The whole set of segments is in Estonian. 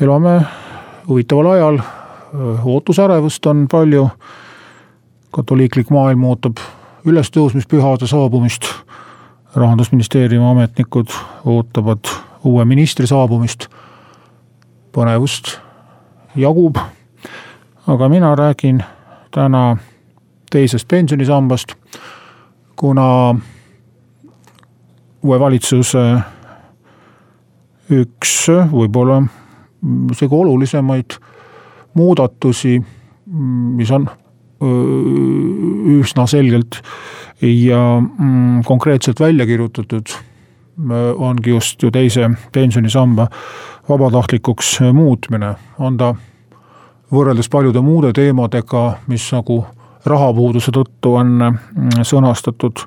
elame huvitaval ajal, ootusärevust on palju. katoliiklik maailm ootab ülestõusmispühade saabumist. rahandusministeeriumi ametnikud ootavad uue ministri saabumist. põnevust jagub. aga mina räägin täna teisest pensionisambast, kuna uue valitsuse üks võib-olla isegi olulisemaid muudatusi, mis on üsna selgelt ja mm, konkreetselt välja kirjutatud, ongi just ju teise pensionisamba vabatahtlikuks muutmine, on ta võrreldes paljude muude teemadega, mis nagu rahapuuduse tõttu on mm, sõnastatud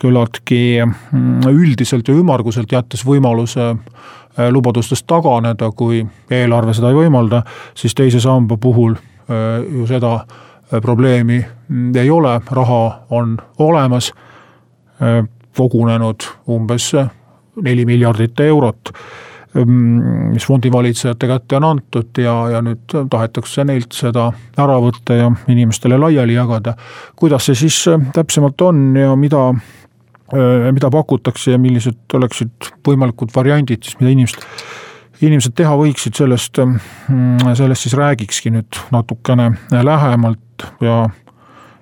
küllaltki mm, üldiselt ja ümmarguselt, jättes võimaluse Äh, lubadustest taganeda, kui eelarve seda ei võimalda, siis teise samba puhul äh, ju seda äh, probleemi mm, ei ole, raha on olemas, kogunenud umbes neli miljardit eurot mm, mis fondivalitsejate kätte on antud ja, ja nüüd tahetakse neilt seda ära võtta ja inimestele laiali jagada. kuidas see siis täpsemalt on ja mida Äh, mida pakutakse ja millised oleksid võimalikud variandid siis, mida inimesed, inimesed teha võiksid, sellest, mm, sellest siis räägikski nüüd natukene lähemalt ja,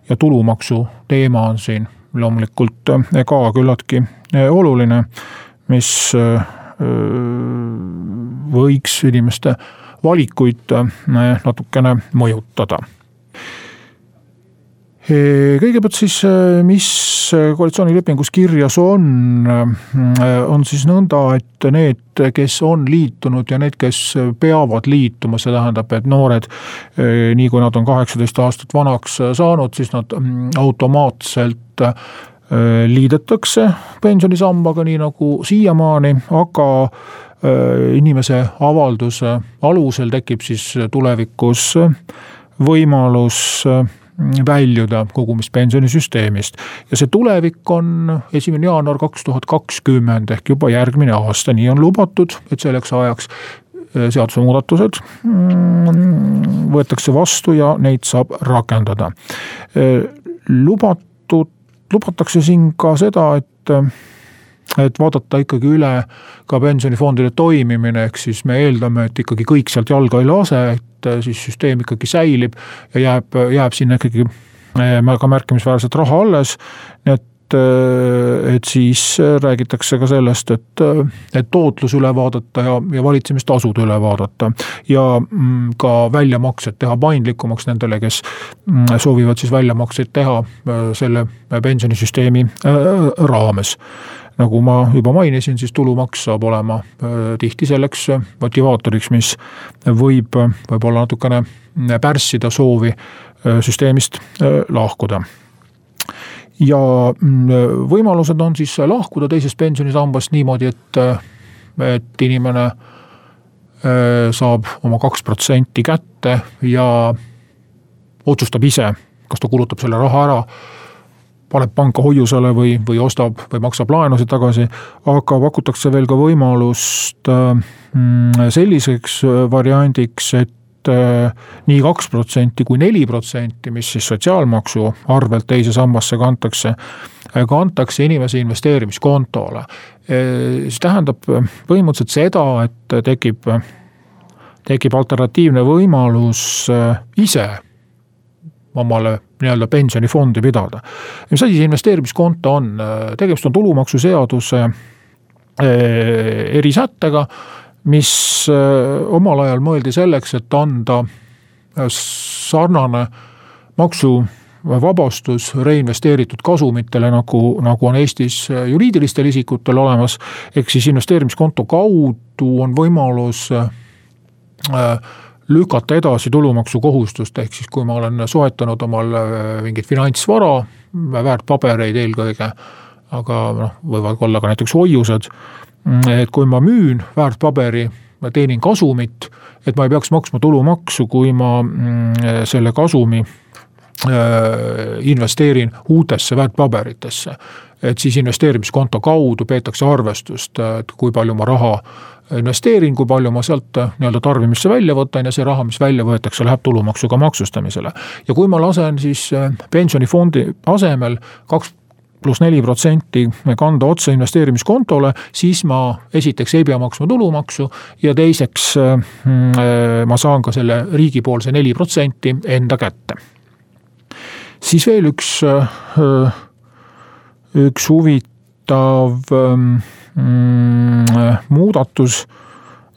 ja tulumaksu teema on siin loomulikult äh, ka küllaltki äh, oluline, mis võiks inimeste valikuid natukene mõjutada kõigepealt siis, mis koalitsioonilepingus kirjas on, on siis nõnda, et need, kes on liitunud ja need, kes peavad liituma, see tähendab, et noored, nii kui nad on kaheksateist aastat vanaks saanud, siis nad automaatselt liidetakse pensionisambaga, nii nagu siiamaani, aga inimese avalduse alusel tekib siis tulevikus võimalus väljuda kogumispensionisüsteemist. ja see tulevik on esimene jaanuar kaks tuhat kakskümmend ehk juba järgmine aasta, nii on lubatud, et selleks ajaks äh, seadusemuudatused mm, võetakse vastu ja neid saab rakendada. Äh, lubatud, lubatakse siin ka seda, et et vaadata ikkagi üle ka pensionifondide toimimine, ehk siis me eeldame, et ikkagi kõik sealt jalga ei lase, et äh, siis süsteem ikkagi säilib ja jääb, jääb sinna ikkagi äh, ka märkimisväärselt raha alles. nii et, äh, et siis räägitakse ka sellest, et, et tootlus üle vaadata ja, ja valitsemistasud üle vaadata. ja mm, ka väljamaksed teha paindlikumaks nendele, kes mm, soovivad siis väljamakseid teha selle pensionisüsteemi raames nagu ma juba mainisin, siis tulumaks saab olema äh, tihti selleks motivaatoriks, mis võib võib-olla natukene pärssida soovi äh, süsteemist äh, lahkuda. ja mm, võimalused on siis lahkuda teisest pensionisambast niimoodi, et, et inimene saab oma kaks protsenti kätte ja otsustab ise, kas ta kulutab selle raha ära paneb panka hoiusele või, või ostab või maksab laenusid tagasi. aga pakutakse veel ka võimalust mm, selliseks äh, variandiks, et äh, nii kaks protsenti kui neli protsenti, mis siis sotsiaalmaksu arvelt teise sambasse kantakse, äh, kantakse inimese investeerimiskontole. see tähendab põhimõtteliselt seda, et tekib, tekib alternatiivne võimalus ise omale nii-öelda pensionifondi pidada. mis asi see investeerimiskonto on, tegemist on tulumaksuseaduse eh, erisättega, mis eh, omal ajal mõeldi selleks, et anda eh, sarnane maksuvabastus reinvesteeritud kasumitele, nagu, nagu on Eestis juriidilistel isikutel olemas. ehk siis investeerimiskonto kaudu on võimalus lükata edasi tulumaksukohustust, ehk siis kui ma olen soetanud omal mingit finantsvara, väärtpabereid eelkõige, aga noh, võivad olla ka näiteks hoiused, et kui ma müün väärtpaberi, ma teenin kasumit, et ma ei peaks maksma tulumaksu, kui ma mm, selle kasumi investeerin uutesse väärtpaberitesse. et siis investeerimiskonto kaudu peetakse arvestust, et kui palju ma raha investeerin, kui palju ma sealt äh, nii-öelda tarbimisse välja võtan ja see raha, mis välja võetakse, läheb tulumaksuga maksustamisele. ja kui ma lasen siis äh, pensionifondi asemel kaks pluss neli protsenti kanda otse investeerimiskontole, siis ma esiteks ei pea maksma tulumaksu ja teiseks äh, ma saan ka selle riigipoolse neli protsenti enda kätte. Siis veel üks, üks huvitav ähm, Mm, muudatus. äh,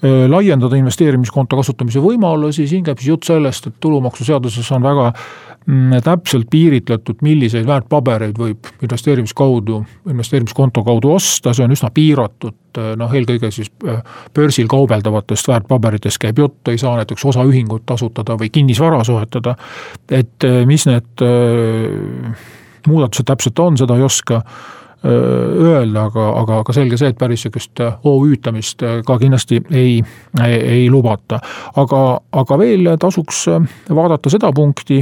laiendada investeerimiskonto kasutamise võimalusi, siin käib siis jutt sellest, et tulumaksuseaduses on väga mm, täpselt piiritletud, milliseid väärtpabereid võib investeerimis kaudu, investeerimiskonto kaudu osta, see on üsna piiratud, äh, noh eelkõige siis äh, börsil kaubeldavatest väärtpaberitest käib jutt, ei saa näiteks osaühingut asutada või kinnisvara soetada. et mis need muudatused täpselt on, seda ei oska öelda, aga, aga, aga selge see, et päris sihukest OÜ-tamist ka kindlasti ei, ei, ei lubata. aga, aga veel tasuks vaadata seda punkti,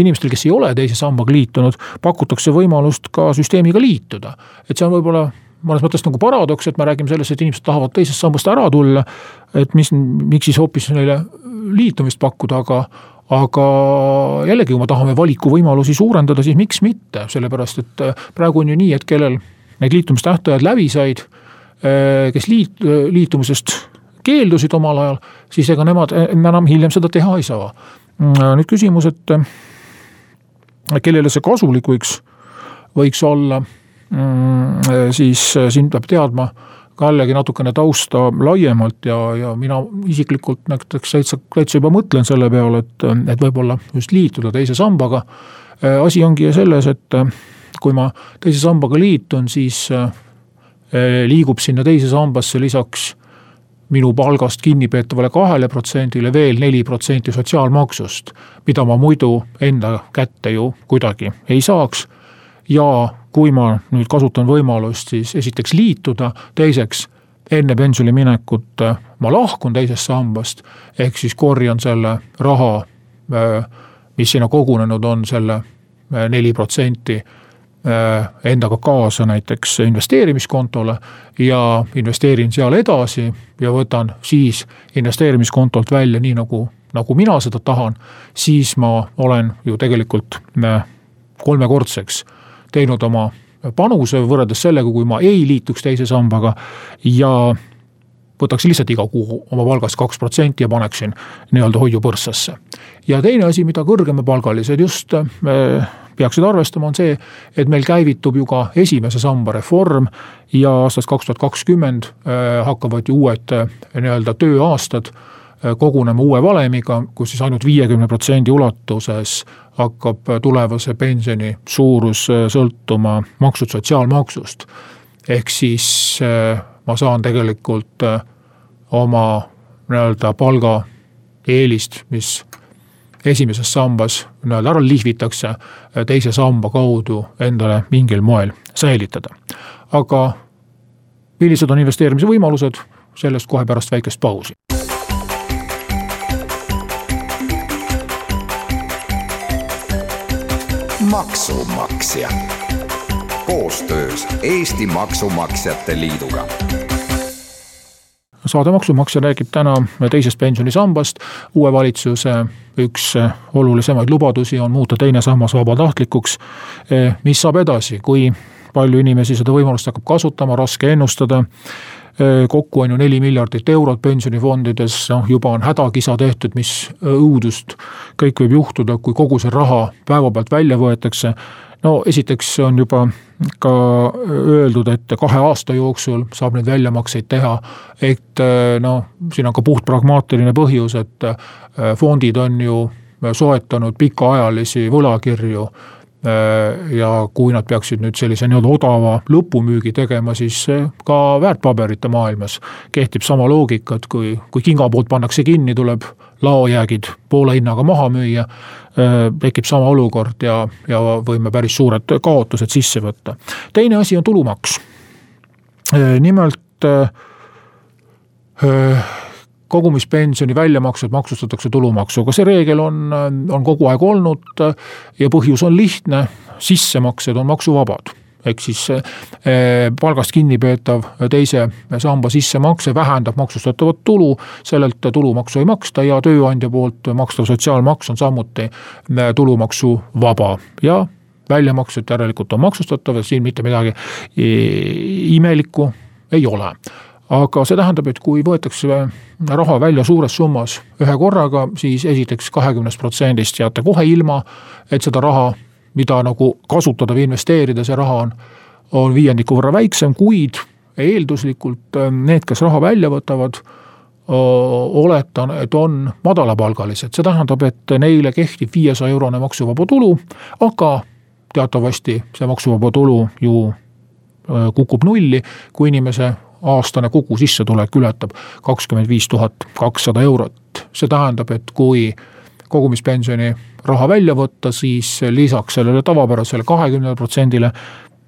inimestel, kes ei ole teise sambaga liitunud, pakutakse võimalust ka süsteemiga liituda. et see on võib-olla mõnes mõttes nagu paradoks, et me räägime sellest, et inimesed tahavad teisest sambast ära tulla. et mis, miks siis hoopis neile liitumist pakkuda, aga, aga jällegi, kui me tahame valikuvõimalusi suurendada, siis miks mitte, sellepärast et äh, praegu on ju nii, et kellel need liitumistähtajad läbi said, äh, kes liit-, liitumisest keeldusid omal ajal, siis ega nemad enam hiljem seda teha ei saa. Mm, nüüd küsimus, et äh, kellele see kasulik võiks, võiks olla, mm, siis siin peab teadma ka jällegi natukene tausta laiemalt ja, ja mina isiklikult näiteks täitsa, täitsa juba mõtlen selle peale, et, et võib-olla just liituda teise sambaga. asi ongi selles, et kui ma teise sambaga liitun, siis eh, liigub sinna teise sambasse lisaks minu palgast kinnipeetavale kahele protsendile veel neli protsenti sotsiaalmaksust, mida ma muidu enda kätte ju kuidagi ei saaks ja kui ma nüüd kasutan võimalust siis esiteks liituda, teiseks enne pensionile minekut äh, ma lahkun teisest sambast, ehk siis korjan selle raha, äh, mis sinna kogunenud on, selle äh, neli protsenti endaga kaasa näiteks investeerimiskontole ja investeerin seal edasi ja võtan siis investeerimiskontolt välja, nii nagu, nagu mina seda tahan, siis ma olen ju tegelikult kolmekordseks teinud oma panuse võrreldes sellega, kui ma ei liituks teise sambaga ja võtaks lihtsalt iga kuu oma palgast kaks protsenti ja paneksin nii-öelda hoiupõrsasse. ja teine asi, mida kõrgemapalgalised just äh, peaksid arvestama, on see, et meil käivitub ju ka esimese samba reform ja aastast kaks tuhat kakskümmend äh, hakkavad ju uued äh, nii-öelda tööaastad kogunema uue valemiga, kus siis ainult viiekümne protsendi ulatuses hakkab tulevase pensioni suurus äh, sõltuma maksud sotsiaalmaksust. ehk siis äh, ma saan tegelikult äh, oma nii-öelda palgaeelist, mis esimeses sambas nii-öelda ära lihvitakse, teise samba kaudu endale mingil moel säilitada. aga millised on investeerimise võimalused, sellest kohe pärast väikest pausi. Maksumaksja koostöös Eesti Maksumaksjate Liiduga saade Maksumaksja räägib täna teisest pensionisambast. uue valitsuse üks olulisemaid lubadusi on muuta teine sammas vabatahtlikuks. mis saab edasi, kui palju inimesi seda võimalust hakkab kasutama, raske ennustada kokku on ju neli miljardit eurot pensionifondides, noh juba on hädakisa tehtud, mis õudust kõik võib juhtuda, kui kogu see raha päevapealt välja võetakse. no esiteks on juba ka öeldud, et kahe aasta jooksul saab neid väljamakseid teha. et noh, siin on ka puht pragmaatiline põhjus, et fondid on ju soetanud pikaajalisi võlakirju ja kui nad peaksid nüüd sellise nii-öelda odava lõpumüügi tegema, siis ka väärtpaberite maailmas kehtib sama loogika, et kui, kui kingapood pannakse kinni, tuleb laojäägid poole hinnaga maha müüa. tekib sama olukord ja, ja võime päris suured kaotused sisse võtta. teine asi on tulumaks. nimelt kogumispensioni väljamaksed maksustatakse tulumaksuga, see reegel on, on kogu aeg olnud ja põhjus on lihtne, sissemaksed on maksuvabad. Ehk siis eh, palgast kinnipeetav teise samba sissemakse vähendab maksustatavat tulu, sellelt tulumaksu ei maksta ja tööandja poolt makstav sotsiaalmaks on samuti eh, tulumaksuvaba. Ja väljamaksed järelikult on maksustatavad, siin mitte midagi imelikku ei ole aga see tähendab, et kui võetakse raha välja suures summas ühe korraga, siis esiteks kahekümnest protsendist jääte kohe ilma, et seda raha, mida nagu kasutada või investeerida, see raha on, on viiendiku võrra väiksem, kuid eelduslikult ähm, need, kes raha välja võtavad, oletan, et on madalapalgalised, see tähendab, et neile kehtib viiesaja eurone maksuvaba tulu, aga teatavasti see maksuvaba tulu ju kukub nulli, kui inimese aastane kogusissetulek ületab kakskümmend viis tuhat kakssada eurot. see tähendab, et kui kogumispensioni raha välja võtta, siis lisaks sellele tavapärasele kahekümnele protsendile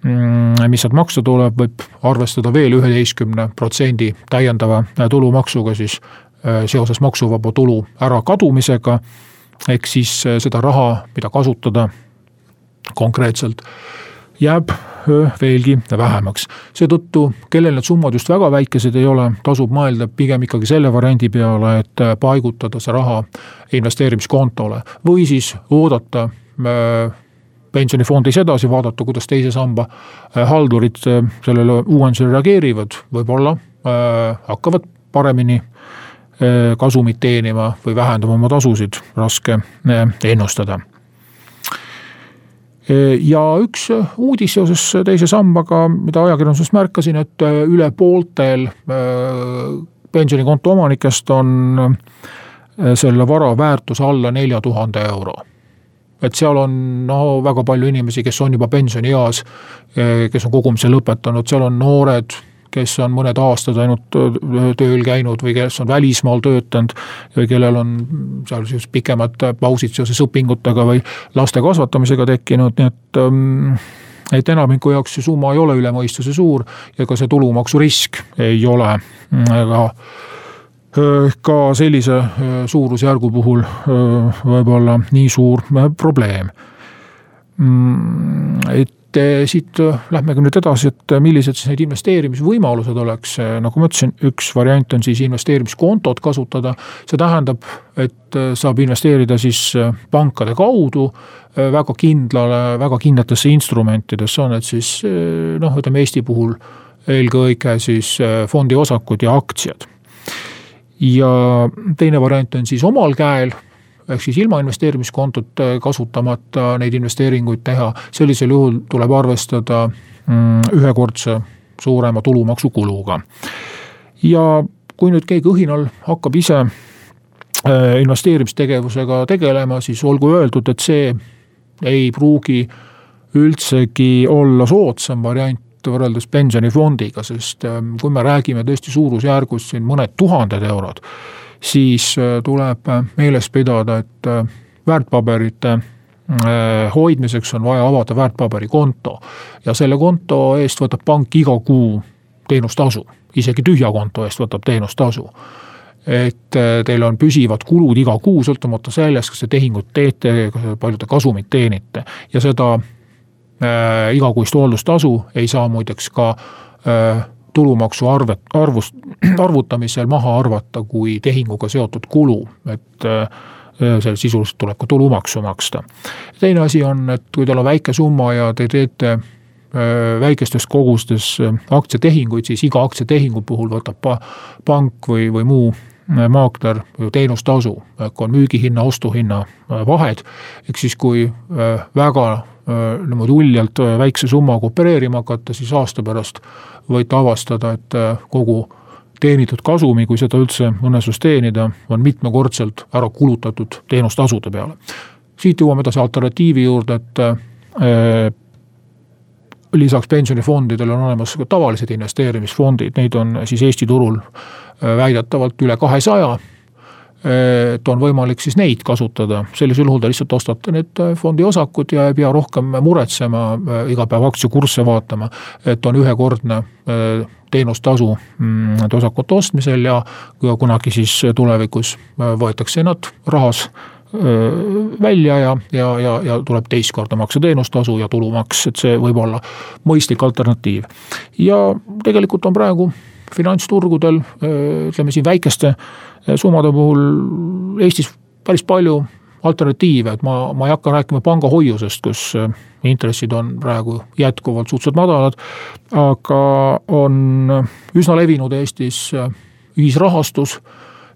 mm, mis sealt maksta tuleb, võib arvestada veel üheteistkümne protsendi täiendava tulumaksuga siis äh, seoses maksuvaba tulu ärakadumisega. ehk siis äh, seda raha, mida kasutada konkreetselt jääb veelgi vähemaks. seetõttu, kellel need summad just väga väikesed ei ole, tasub mõelda pigem ikkagi selle variandi peale, et paigutada see raha investeerimiskontole või siis oodata pensionifondis edasi, vaadata, kuidas teise samba haldurid sellele uuendusele reageerivad, võib-olla hakkavad paremini kasumit teenima või vähendama oma tasusid, raske ennustada ja üks uudis seoses teise sambaga, mida ajakirjandusest märkasin, et üle pooltel pensionikonto omanikest on selle vara väärtus alla nelja tuhande euro. et seal on no väga palju inimesi, kes on juba pensionieas, kes on kogumise lõpetanud, seal on noored kes on mõned aastad ainult tööl käinud või kes on välismaal töötanud. või kellel on seal siis pikemad pausid seoses õpingutega või laste kasvatamisega tekkinud, nii et ähm, et enamiku jaoks see summa ei ole üle mõistuse suur ja ka see tulumaksurisk ei ole ka ka sellise suurusjärgu puhul võib-olla nii suur probleem. Mm, et et siit äh, lähmegi nüüd edasi, et äh, millised siis need investeerimisvõimalused oleks, äh, nagu ma ütlesin, üks variant on siis investeerimiskontot kasutada. see tähendab, et saab investeerida siis pankade kaudu väga kindlale, väga kindlatesse instrumentidesse, on need siis noh, ütleme Eesti puhul eelkõige siis fondiosakud ja aktsiad. ja teine variant on siis omal käel ehk siis ilma investeerimiskontot äh, kasutamata neid investeeringuid teha, sellisel juhul tuleb arvestada mm, ühekordse suurema tulumaksukuluga. ja kui nüüd keegi õhinal hakkab ise äh, investeerimistegevusega tegelema, siis olgu öeldud, et see ei pruugi üldsegi olla soodsam variant võrreldes pensionifondiga, sest ähm, kui me räägime tõesti suurusjärgus siin mõned tuhanded eurod siis äh, tuleb äh, meeles pidada, et äh, väärtpaberite hoidmiseks on vaja avada väärtpaberikonto. ja selle konto eest võtab pank iga kuu teenustasu, isegi tühja konto eest võtab teenustasu. Et teil on püsivad kulud iga kuu, sõltumata sellest, kas te tehingut teete, palju te kasumit teenite. Ja seda äh, igakuist hooldustasu ei saa muideks ka äh, tulumaksu arvet, arvust, arvutamisel maha arvata kui tehinguga seotud kulu, et äh, seal sisuliselt tuleb ka tulumaksu maksta. teine asi on, et kui teil on väike summa ja te teete äh, väikestes kogustes äh, aktsiatehinguid, siis iga aktsiatehingu puhul võtab pa, pank või, või muu maakler ju teenustasu, on müügihinna, ostuhinna vahed. ehk siis, kui väga niimoodi uljalt väikse summaga opereerima hakata, siis aasta pärast võite avastada, et äh, kogu teenitud kasumi, kui seda üldse õnnestus teenida, on mitmekordselt ära kulutatud teenustasude peale. siit jõuame edasi alternatiivi juurde, et äh, lisaks pensionifondidele on olemas ka tavalised investeerimisfondid, neid on siis Eesti turul väidetavalt üle kahesaja. Et on võimalik siis neid kasutada, sellisel juhul te lihtsalt ostate need fondi osakud ja ei pea rohkem muretsema, iga päev aktsiakursse vaatama, et on ühekordne teenustasu mm, nende osakute ostmisel ja kunagi siis tulevikus võetakse nad rahas välja ja, ja, ja, ja tuleb teist korda maksta teenustasu ja tulumaks, et see võib olla mõistlik alternatiiv. ja tegelikult on praegu finantsturgudel ütleme siin väikeste summade puhul Eestis päris palju alternatiive, et ma, ma ei hakka rääkima pangahoiusest, kus intressid on praegu jätkuvalt suhteliselt madalad. aga on üsna levinud Eestis ühisrahastus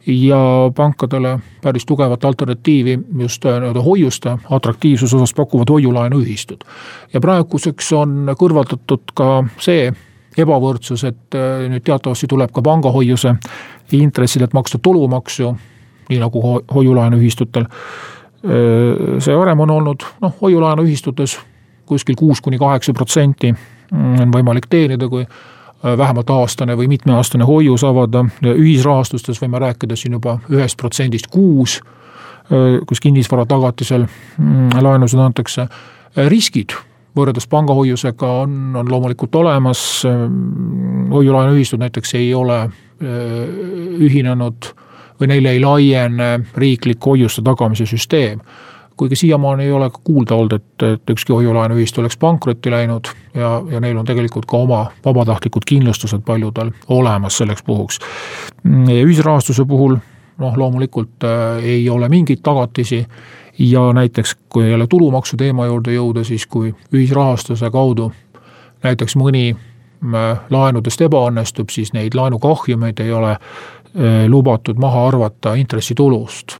ja pankadele päris tugevat alternatiivi just äh, nii-öelda hoiuste atraktiivsuse osas pakuvad hoiulaenuühistud. ja praeguseks on kõrvaldatud ka see ebavõrdsus, et äh, nüüd teatavasti tuleb ka pangahoiuse intressidelt maksta tulumaksu, nii nagu ho hoiulaenuühistutel. Äh, see varem on olnud noh, hoiulaenuühistutes kuskil kuus kuni kaheksa protsenti on võimalik teenida, kui vähemalt aastane või mitmeaastane hoius avada, ühisrahastustes võime rääkida siin juba ühest protsendist kuus, äh, kus kinnisvara tagatisel mm, laenusid antakse, äh, riskid võrreldes pangahoiusega on, on loomulikult olemas, hoiulaenuühistud näiteks ei ole ühinenud või neile ei laiene riiklik hoiuste tagamise süsteem kuigi siiamaani ei ole ka kuulda olnud, et, et ükski hoiulaenuühistu oleks pankrotti läinud ja, ja neil on tegelikult ka oma vabatahtlikud kindlustused paljudel olemas selleks puhuks. ühisrahastuse puhul noh, loomulikult äh, ei ole mingeid tagatisi ja näiteks kui jälle tulumaksu teema juurde jõuda, siis kui ühisrahastuse kaudu näiteks mõni äh, laenudest ebaõnnestub, siis neid laenukahjumeid ei ole äh, lubatud maha arvata intressitulust.